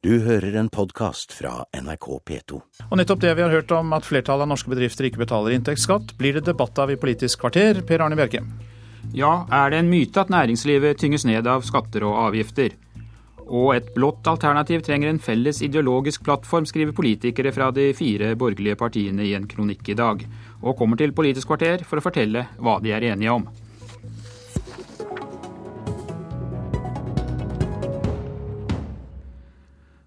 Du hører en podkast fra NRK P2. Og nettopp det vi har hørt om at flertallet av norske bedrifter ikke betaler inntektsskatt, blir det debatt av i Politisk kvarter. Per Arne Bjerke. Ja, er det en myte at næringslivet tynges ned av skatter og avgifter? Og et blått alternativ trenger en felles ideologisk plattform, skriver politikere fra de fire borgerlige partiene i en kronikk i dag. Og kommer til Politisk kvarter for å fortelle hva de er enige om.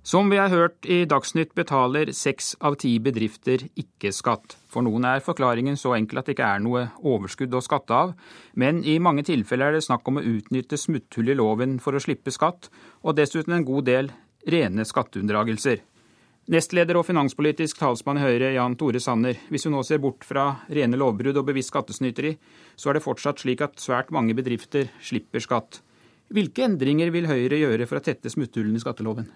Som vi har hørt i Dagsnytt betaler seks av ti bedrifter ikke skatt. For noen er forklaringen så enkel at det ikke er noe overskudd å skatte av, men i mange tilfeller er det snakk om å utnytte smutthull i loven for å slippe skatt, og dessuten en god del rene skatteunndragelser. Nestleder og finanspolitisk talsmann i Høyre, Jan Tore Sanner. Hvis vi nå ser bort fra rene lovbrudd og bevisst skattesnyteri, så er det fortsatt slik at svært mange bedrifter slipper skatt. Hvilke endringer vil Høyre gjøre for å tette smutthullene i skatteloven?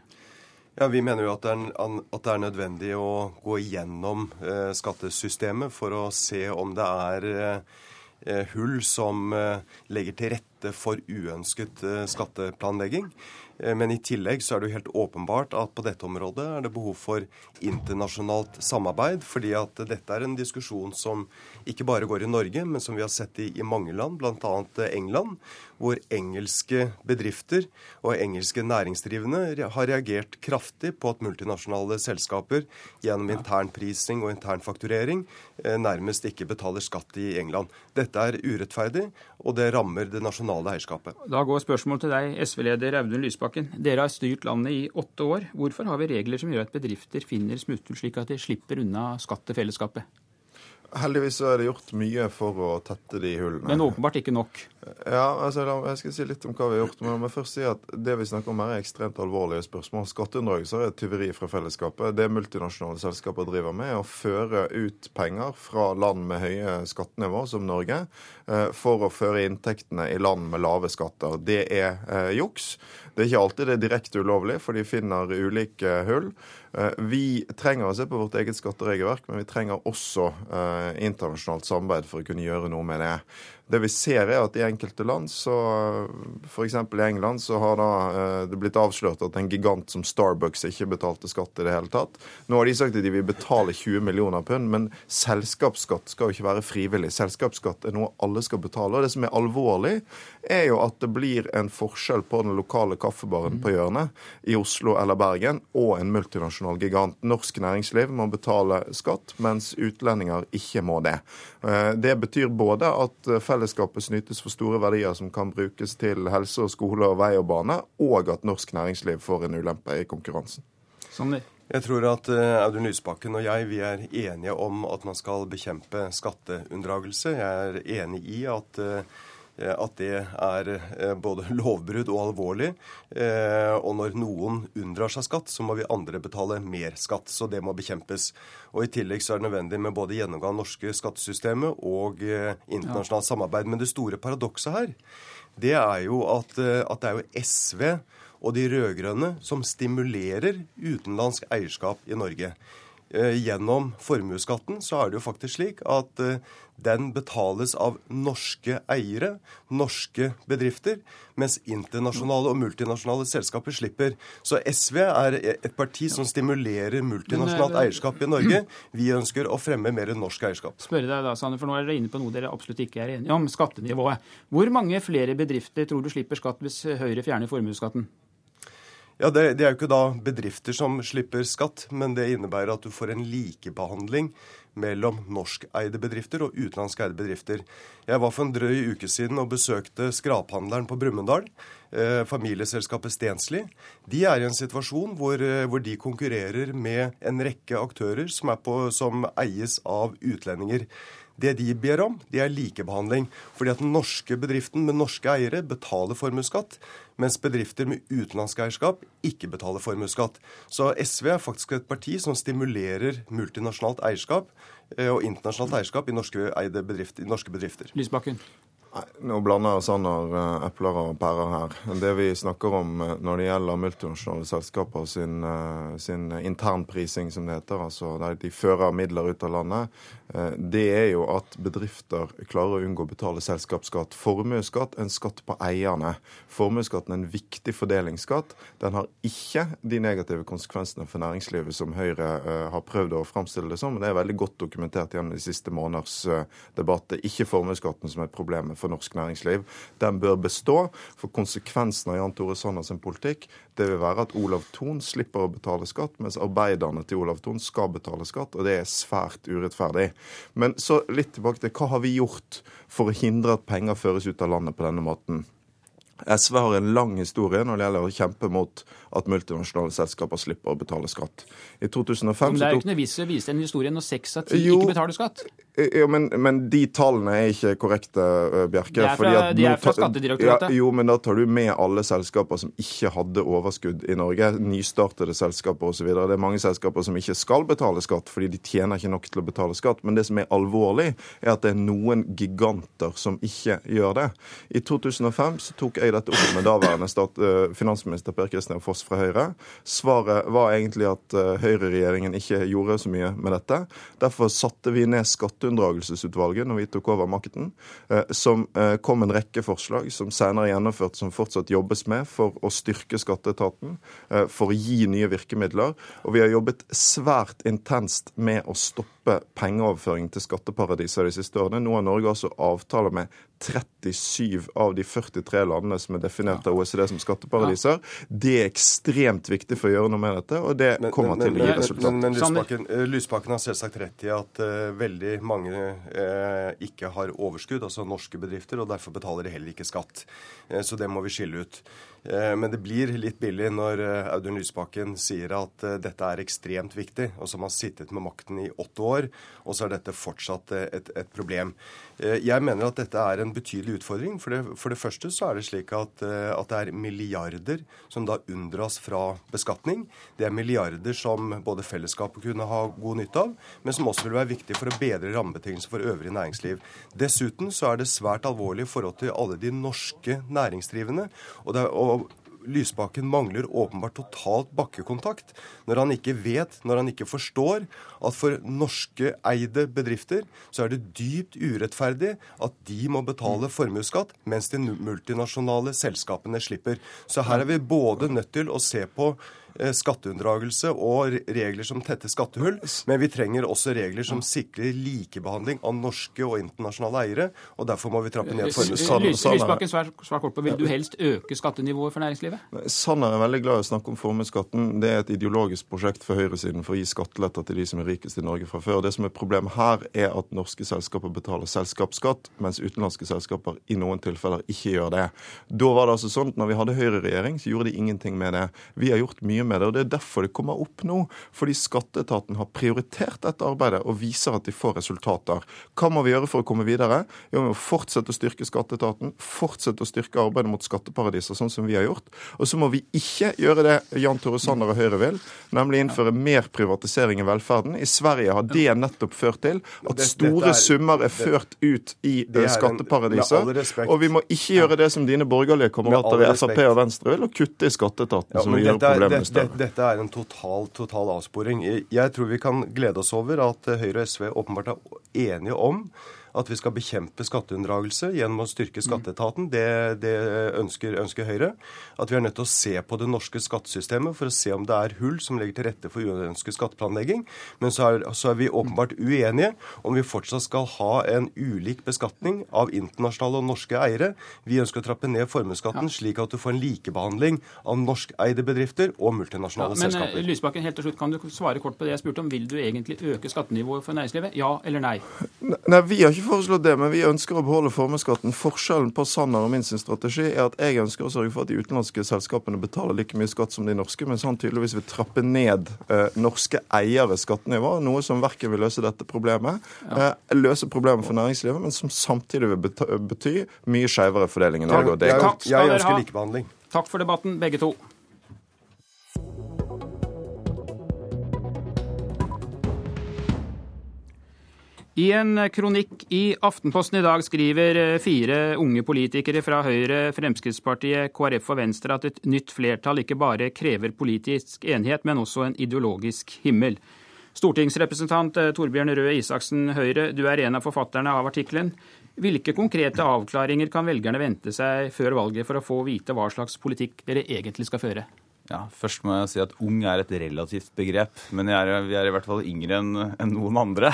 Ja, Vi mener jo at det, er, at det er nødvendig å gå igjennom eh, skattesystemet for å se om det er eh, hull som eh, legger til rette for uønsket eh, skatteplanlegging. Eh, men i tillegg så er det jo helt åpenbart at på dette området er det behov for internasjonalt samarbeid. Fordi at dette er en diskusjon som ikke bare går i Norge, men som vi har sett i, i mange land, bl.a. England. Hvor engelske bedrifter og engelske næringsdrivende har reagert kraftig på at multinasjonale selskaper gjennom internprising og internfakturering eh, nærmest ikke betaler skatt i England. Dette er urettferdig, og det rammer det nasjonale eierskapet. Da går spørsmålet til deg, SV-leder Audun Lysbakken. Dere har styrt landet i åtte år. Hvorfor har vi regler som gjør at bedrifter finner smutthull slik at de slipper unna skatt til fellesskapet? Heldigvis så er det gjort mye for å tette de hullene. Men åpenbart ikke nok? Ja, altså, Jeg skal si litt om hva vi har gjort. Men jeg først si at det vi snakker om her er ekstremt alvorlige spørsmål. Skatteunndragelser er tyveri fra fellesskapet. Det multinasjonale selskaper driver med, er å føre ut penger fra land med høye skattenivå, som Norge, eh, for å føre inntektene i land med lave skatter. Det er eh, juks. Det er ikke alltid det er direkte ulovlig, for de finner ulike hull. Eh, vi trenger å se på vårt eget skatteregelverk, men vi trenger også eh, internasjonalt samarbeid for å kunne gjøre noe med det. Det vi ser er at i enkelte land, så f.eks. i England, så har da eh, det blitt avslørt at en gigant som Starbucks ikke betalte skatt i det hele tatt. Nå har de sagt at de vil betale 20 millioner pund, men selskapsskatt skal jo ikke være frivillig. Selskapsskatt er noe alle skal betale. Og det som er alvorlig, er jo at det blir en forskjell på den lokale kaffebaren på hjørnet i Oslo eller Bergen og en multinasjonal gigant. Norsk næringsliv må betale skatt, mens utlendinger ikke må det. Eh, det betyr både at fellesskapet snytes for store verdier som kan brukes til helse og skole og vei og bane, og at norsk næringsliv får en ulempe i konkurransen. Sånn jeg tror at uh, Audun Lysbakken og jeg vi er enige om at man skal bekjempe skatteunndragelse. Jeg er enig i at uh, Eh, at det er eh, både lovbrudd og alvorlig. Eh, og når noen unndrar seg skatt, så må vi andre betale mer skatt. Så det må bekjempes. Og I tillegg så er det nødvendig med både gjennomgang av norske skattesystemet og internasjonalt samarbeid. Men det store paradokset her, det er jo at, at det er jo SV og de rød-grønne som stimulerer utenlandsk eierskap i Norge. Gjennom formuesskatten så er det jo faktisk slik at den betales av norske eiere, norske bedrifter, mens internasjonale og multinasjonale selskaper slipper. Så SV er et parti som stimulerer multinasjonalt eh, eierskap i Norge. Vi ønsker å fremme mer norsk eierskap. Spørre deg da, Sanne, for Nå er dere inne på noe dere absolutt ikke er enige om, skattenivået. Hvor mange flere bedrifter tror du slipper skatt hvis Høyre fjerner formuesskatten? Ja, det, det, er jo ikke da bedrifter som slipper skatt, men det innebærer at du får en likebehandling mellom norskeide bedrifter og utenlandskeide bedrifter. Jeg var for en drøy uke siden og besøkte skraphandleren på Brumunddal. Eh, familieselskapet Stensli. De er i en situasjon hvor, eh, hvor, de konkurrerer med en rekke aktører som, på, som eies av utlendinger. Det de ber om, det er likebehandling. Fordi at den norske bedriften med norske eiere betaler formuesskatt, mens bedrifter med utenlandsk eierskap ikke betaler formuesskatt. Så SV er faktisk et parti som stimulerer multinasjonalt eierskap eh, og internasjonalt eierskap i norske, bedrifter, i norske bedrifter. Lysbakken. Nå blander Sanner eh, epler og pærer her. Det vi snakker om eh, når det gjelder multinasjonale selskaper sin, eh, sin internprising, som det heter, altså der de fører midler ut av landet, det er jo at bedrifter klarer å unngå å betale selskapsskatt. Formuesskatt en skatt på eierne. Formuesskatten er en viktig fordelingsskatt. Den har ikke de negative konsekvensene for næringslivet som Høyre har prøvd å framstille det som. Men det er veldig godt dokumentert gjennom de siste måneders debatt. Det er ikke formuesskatten som er problemet for norsk næringsliv. Den bør bestå. For konsekvensen av Jan Tore Sanner sin politikk det vil være at Olav Thon slipper å betale skatt, mens arbeiderne til Olav Thon skal betale skatt, og det er svært urettferdig. Men så litt tilbake til hva har vi gjort for å hindre at penger føres ut av landet på denne måten? SV har en lang historie når det gjelder å kjempe mot at multinasjonale selskaper slipper å betale skatt. I 2005 Men Det er jo ikke noe vits i å vise den historien når seks av ti ikke betaler skatt. Jo, men, men, de tallene er ikke korrekte, Bjerke. De er fra, de er fra Skattedirektoratet. Ja, jo, men da tar du med alle selskaper som ikke hadde overskudd i Norge. Nystartede selskaper osv. Det er mange selskaper som ikke skal betale skatt fordi de tjener ikke nok til å betale skatt. Men det som er alvorlig, er at det er noen giganter som ikke gjør det. I 2005 så tok jeg dette opp med daværende stat, finansminister Per Kristian Foss fra Høyre. Svaret var egentlig at høyreregjeringen ikke gjorde så mye med dette. Derfor satte vi ned skatte Skatteunndragelsesutvalget når vi tok over makten, eh, som eh, kom en rekke forslag som senere er gjennomført, som fortsatt jobbes med for å styrke skatteetaten, eh, for å gi nye virkemidler. Og vi har jobbet svært intenst med å stoppe pengeoverføring til skatteparadiser de siste årene. Nå har Norge altså avtaler med 37 av de 43 landene som er definert av OECD som skatteparadiser. Det er ekstremt viktig for å gjøre noe med dette, og det men, kommer men, til å gi resultat. Men, men Lysbakken, Lysbakken, har selvsagt rett i at uh, veldig mange uh, ikke har overskudd, altså norske bedrifter, og derfor betaler de heller ikke skatt. Uh, så det må vi skille ut. Eh, men det blir litt billig når eh, Audun Lysbakken sier at eh, dette er ekstremt viktig, og som har sittet med makten i åtte år, og så er dette fortsatt et, et problem. Jeg mener at dette er en betydelig utfordring. For det, for det første så er det slik at, at, det er milliarder som da unndras fra beskatning. Det er milliarder som både fellesskapet kunne ha god nytte av, men som også vil være viktig for å bedre rammebetingelser for øvrig næringsliv. Dessuten så er det svært alvorlig i forhold til alle de norske næringsdrivende. og, det er, og Lysbakken mangler åpenbart totalt bakkekontakt når han ikke vet, når han ikke forstår, at for norske eide bedrifter så er det dypt urettferdig at de må betale formuesskatt, mens de multinasjonale selskapene slipper. Så her er vi både nødt til å se på skatteunndragelse og regler som tetter skattehull. Men vi trenger også regler som sikrer likebehandling av norske og internasjonale eiere. og Derfor må vi trappe ned formuesskatten. Lysbakken, svar, svar kort på, Vil du helst øke skattenivået for næringslivet? Sanner er veldig glad i å snakke om formuesskatten. Det er et ideologisk prosjekt for høyresiden for å gi skatteletter til de som er rikest i Norge fra før. Det som er problemet her, er at norske selskaper betaler selskapsskatt, mens utenlandske selskaper i noen tilfeller ikke gjør det. Da var det altså sånn at når vi hadde høyreregjering, så gjorde de ingenting med det. Vi har gjort mye med det. og Det er derfor det kommer opp nå. Fordi skatteetaten har prioritert dette arbeidet og viser at de får resultater. Hva må vi gjøre for å komme videre? Jo, vi må fortsette å styrke skatteetaten, fortsette å styrke arbeidet mot skatteparadiser, sånn som vi har gjort. Og så må vi ikke gjøre det Jan Tore Sanner og Høyre vil, nemlig innføre mer privatisering i velferden. I Sverige har det nettopp ført til at store summer er ført ut i skatteparadiser. Og vi må ikke gjøre det som dine borgerlige kamerater i Frp og Venstre vil, og kutte i skatteetaten, som vil gjøre problemene større. Dette er en total, total avsporing. Jeg tror vi kan glede oss over at Høyre og SV åpenbart er enige om at vi skal bekjempe skatteunndragelse gjennom å styrke skatteetaten. Det, det ønsker, ønsker, Høyre. At vi er nødt til å se på det norske skattesystemet for å se om det er hull som legger til rette for uønsket skatteplanlegging. Men så er, så er, vi åpenbart uenige om vi fortsatt skal ha en ulik beskatning av internasjonale og norske eiere. Vi ønsker å trappe ned formuesskatten slik at du får en likebehandling av norskeide bedrifter og multinasjonale ja, men, eh, selskaper. Lysbakken, helt til slutt, Kan du svare kort på det jeg spurte om? Vil du egentlig øke skattenivået for næringslivet? Ja eller nei? Nei, Vi har ikke foreslått det, men vi ønsker å beholde formuesskatten. Forskjellen på Sanner og min sin strategi er at jeg ønsker å sørge for at de utenlandske selskapene betaler like mye skatt som de norske, mens han tydeligvis vil trappe ned eh, norske eieres skattenivå, noe som verken vil løse dette problemet, ja. eh, løse problemet for næringslivet, men som samtidig vil bety mye skjevere fordeling i Norge. og det er godt. Jeg ønsker likebehandling. Takk for debatten, begge to. I en kronikk i Aftenposten i dag skriver eh, fire unge politikere fra Høyre, Fremskrittspartiet, KrF og Venstre at et nytt flertall ikke bare krever politisk enighet, men også en ideologisk himmel. Stortingsrepresentant eh, Torbjørn Røe Isaksen, Høyre, du er en av forfatterne av artikkelen. Hvilke konkrete avklaringer kan velgerne vente seg før valget for å få vite hva slags politikk dere egentlig skal føre? Ja, Først må jeg si at ung er et relativt begrep. Men er, vi er i hvert fall yngre enn en noen andre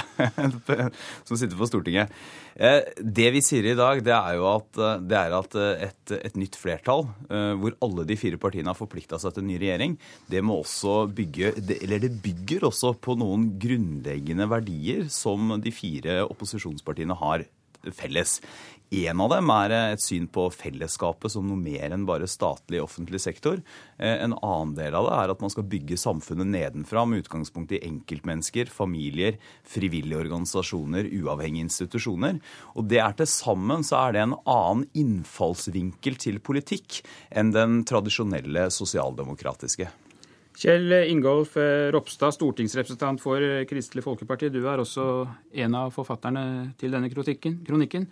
som sitter på Stortinget. Eh, det vi sier i dag, det er jo at, det er at et, et, nytt flertall, eh, hvor alle de fire partiene har forplikta seg til en ny regjering, det må også bygge Eller det bygger også på noen grunnleggende verdier som de fire opposisjonspartiene har felles. En av dem er et syn på fellesskapet som noe mer enn bare statlig offentlig sektor. Eh, en annen del av det er at man skal bygge samfunnet nedenfra med utgangspunkt i enkeltmennesker, familier, frivillige organisasjoner, uavhengige institusjoner. Og det er til sammen så er det en annen innfallsvinkel til politikk enn den tradisjonelle sosialdemokratiske. Kjell Ingolf Ropstad, stortingsrepresentant for Kristelig Folkeparti. Du er også en av forfatterne til denne kronikken.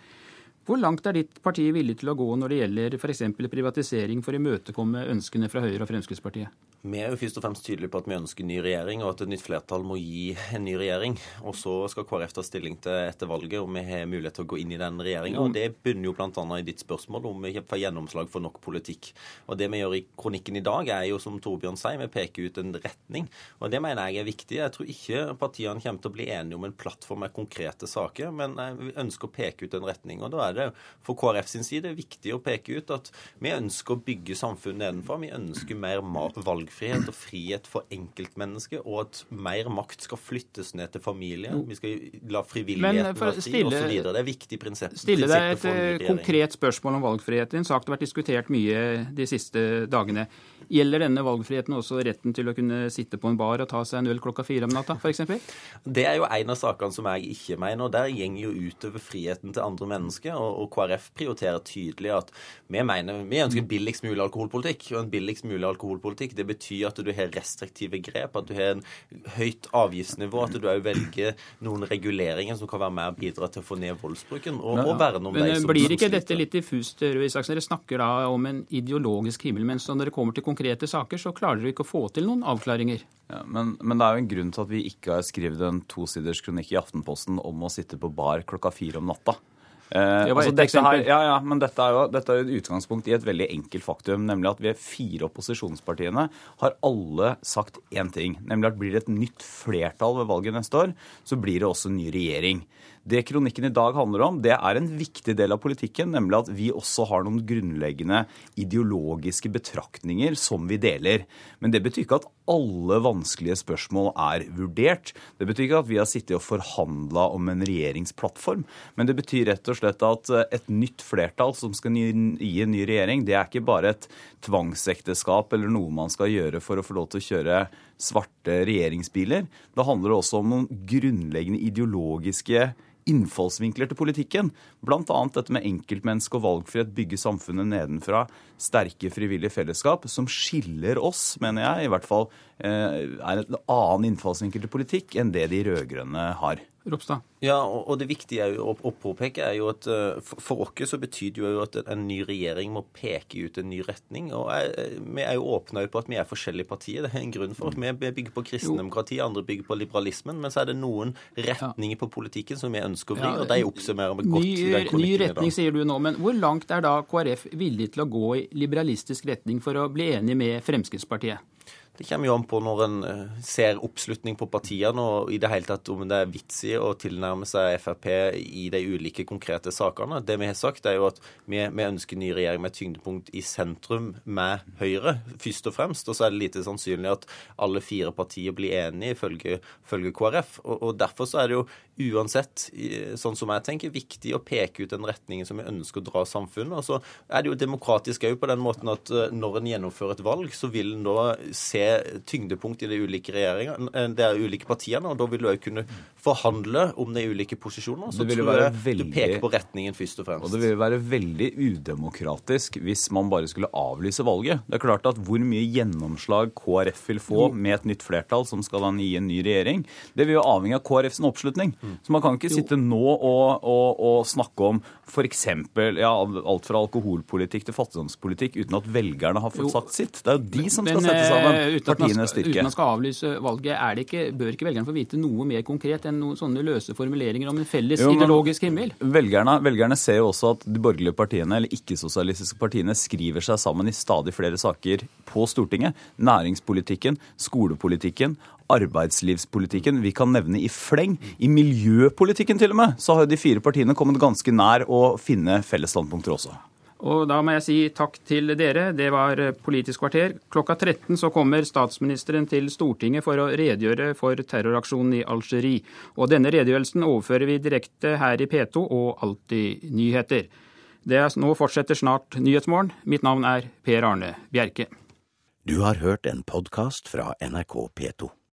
Hvor langt er ditt parti villig til å gå når det gjelder f.eks. privatisering for å imøtekomme ønskene fra Høyre og Fremskrittspartiet? Vi er jo først og fremst tydelige på at vi ønsker ny regjering, og at et nytt flertall må gi en ny regjering. Og så skal KrF ta stilling til etter valget om vi har mulighet til å gå inn i den regjeringa. Og det bunner jo bl.a. i ditt spørsmål om vi får gjennomslag for nok politikk. Og det vi gjør i kronikken i dag, er jo som Torbjørn sier, vi peker ut en retning. Og det mener jeg er viktig. Jeg tror ikke partiene kommer til å bli enige om en plattform med konkrete saker, men vi ønsker å peke ut en retning. Og da er det for KrF sin side viktig å peke ut at vi ønsker å bygge samfunnet nedenfra. Vi ønsker mer valgfrihet og frihet for enkeltmennesket, og at mer makt skal flyttes ned til familien. Vi skal la frivilligheten være fri osv. Det er viktig prinsipp. Stille deg et eh, konkret spørsmål om valgfrihet. En sak det har vært diskutert mye de siste dagene. Gjelder denne valgfriheten også retten til å kunne sitte på en bar og ta seg en øl klokka fire om natta, f.eks.? Det er jo en av sakene som jeg ikke mener. og Der går jo utover friheten til andre mennesker. Og, og KrF prioriterer tydelig at vi mener vi ønsker billigst mulig alkoholpolitikk. Og en billigst mulig alkoholpolitikk det betyr at du har restriktive grep, at du har en høyt avgiftsnivå, at du òg velger noen reguleringer som kan være med og bidra til å få ned voldsbruken, og, og verne om men, de som Blir ikke dette litt diffust, Røe Isaksen? Dere snakker da om en ideologisk himmel, mens når dere kommer til konkrete saker, så klarer dere ikke å få til noen avklaringer. Ja, men, men, det er jo en grunn til at vi ikke har skrevet en tosiders kronikk i Aftenposten om å sitte på bar klokka fire om natta. Eh, altså, dette her, ja, ja, men dette er, jo, dette er et utgangspunkt i et veldig enkelt faktum, nemlig at vi fire opposisjonspartiene har alle sagt én ting, nemlig at blir det et nytt flertall ved valget neste år, så blir det også ny regjering. Det kronikken i dag handler om, det er en viktig del av politikken, nemlig at vi også har noen grunnleggende ideologiske betraktninger som vi deler. Men det betyr ikke at alle vanskelige spørsmål er vurdert. Det betyr ikke at vi har sittet og forhandla om en regjeringsplattform. Men det betyr rett og slett at et nytt flertall som skal gi en ny regjering, det er ikke bare et tvangsekteskap eller noe man skal gjøre for å få lov til å kjøre svarte regjeringsbiler. Det handler også om noen grunnleggende ideologiske innfallsvinkler til politikken. Bl.a. dette med enkeltmenneske og valgfrihet, bygge samfunnet nedenfra, sterke frivillige fellesskap, som skiller oss, mener jeg, i hvert fall eh, er en annen innfallsvinkel til politikk enn det de rød-grønne har. Ropstad? Ja, og det viktige jo å, påpeke er jo at eh, for oss så betyr det jo at en ny regjering må peke ut en ny retning. Og jeg, vi er jo åpna på at vi er forskjellige partier. Det er en grunn for at vi bygger på kristendemokrati, andre bygger på liberalismen. Men så er det noen retninger på politikken som vi ønsker å vri, og de oppsummerer vi godt. Ny, i den ny retning, sier du nå, men hvor langt er da KrF villig til å gå i liberalistisk retning for å bli enig med Fremskrittspartiet? Det kommer jo an på når en eh, ser oppslutning på partiene, og i det hele tatt om det er vits i å tilnærme seg Frp i de ulike konkrete sakene. Det vi har sagt, er jo at vi, vi ønsker ny regjering med tyngdepunkt i sentrum med Høyre, først og fremst. Og så er det lite sannsynlig at alle fire partier blir enige, ifølge, ifølge KrF. Og, og derfor så er det jo uansett, sånn som jeg tenker, viktig å peke ut den retningen som vi ønsker å dra samfunnet. Og så er det jo demokratisk òg på den måten at eh, når en gjennomfører et valg, så vil en da se er tyngdepunkt i de ulike regjeringene, de det er ulike partiene, og da vil du òg kunne forhandle om de ulike posisjonene. Så tror jeg veldig- du peker på retningen først og fremst. Og det ville være veldig udemokratisk hvis man bare skulle avlyse valget. Det er klart at Hvor mye gjennomslag KrF vil få med et nytt flertall som skal gi en ny regjering, det vil jo avhenge av KrFs oppslutning. Så man kan ikke sitte nå og, og, og snakke om f.eks. Ja, alt fra alkoholpolitikk til fattigdomspolitikk uten at velgerne har fått Jo. sagt sitt. Det er jo de som skal sette sammen eh, uten at man styrke. Uten man skal avlyse valget, er det ikke, bør ikke velgerne få vite noe mer konkret enn noen sånne løse formuleringer om en felles Jo, ideologisk himmel? Velgerne, velgerne ser jo også at de borgerlige partiene, eller ikke-sosialistiske partiene, skriver seg sammen i stadig flere saker på Stortinget. Næringspolitikken, skolepolitikken, arbeidslivspolitikken. Vi kan nevne i fleng. I miljøpolitikken til og med, så har jo de fire partiene kommet ganske nær å finne felles standpunkter også. Og da må jeg si takk til dere. Det var Politisk kvarter. Klokka 13 så kommer statsministeren til Stortinget for å redegjøre for terroraksjonen i Algerie. Og denne redegjørelsen overfører vi direkte her i P2 og Alltid nyheter. Det er, nå fortsetter snart Nyhetsmorgen. Mitt navn er Per Arne Bjerke. Du har hørt en podkast fra NRK P2.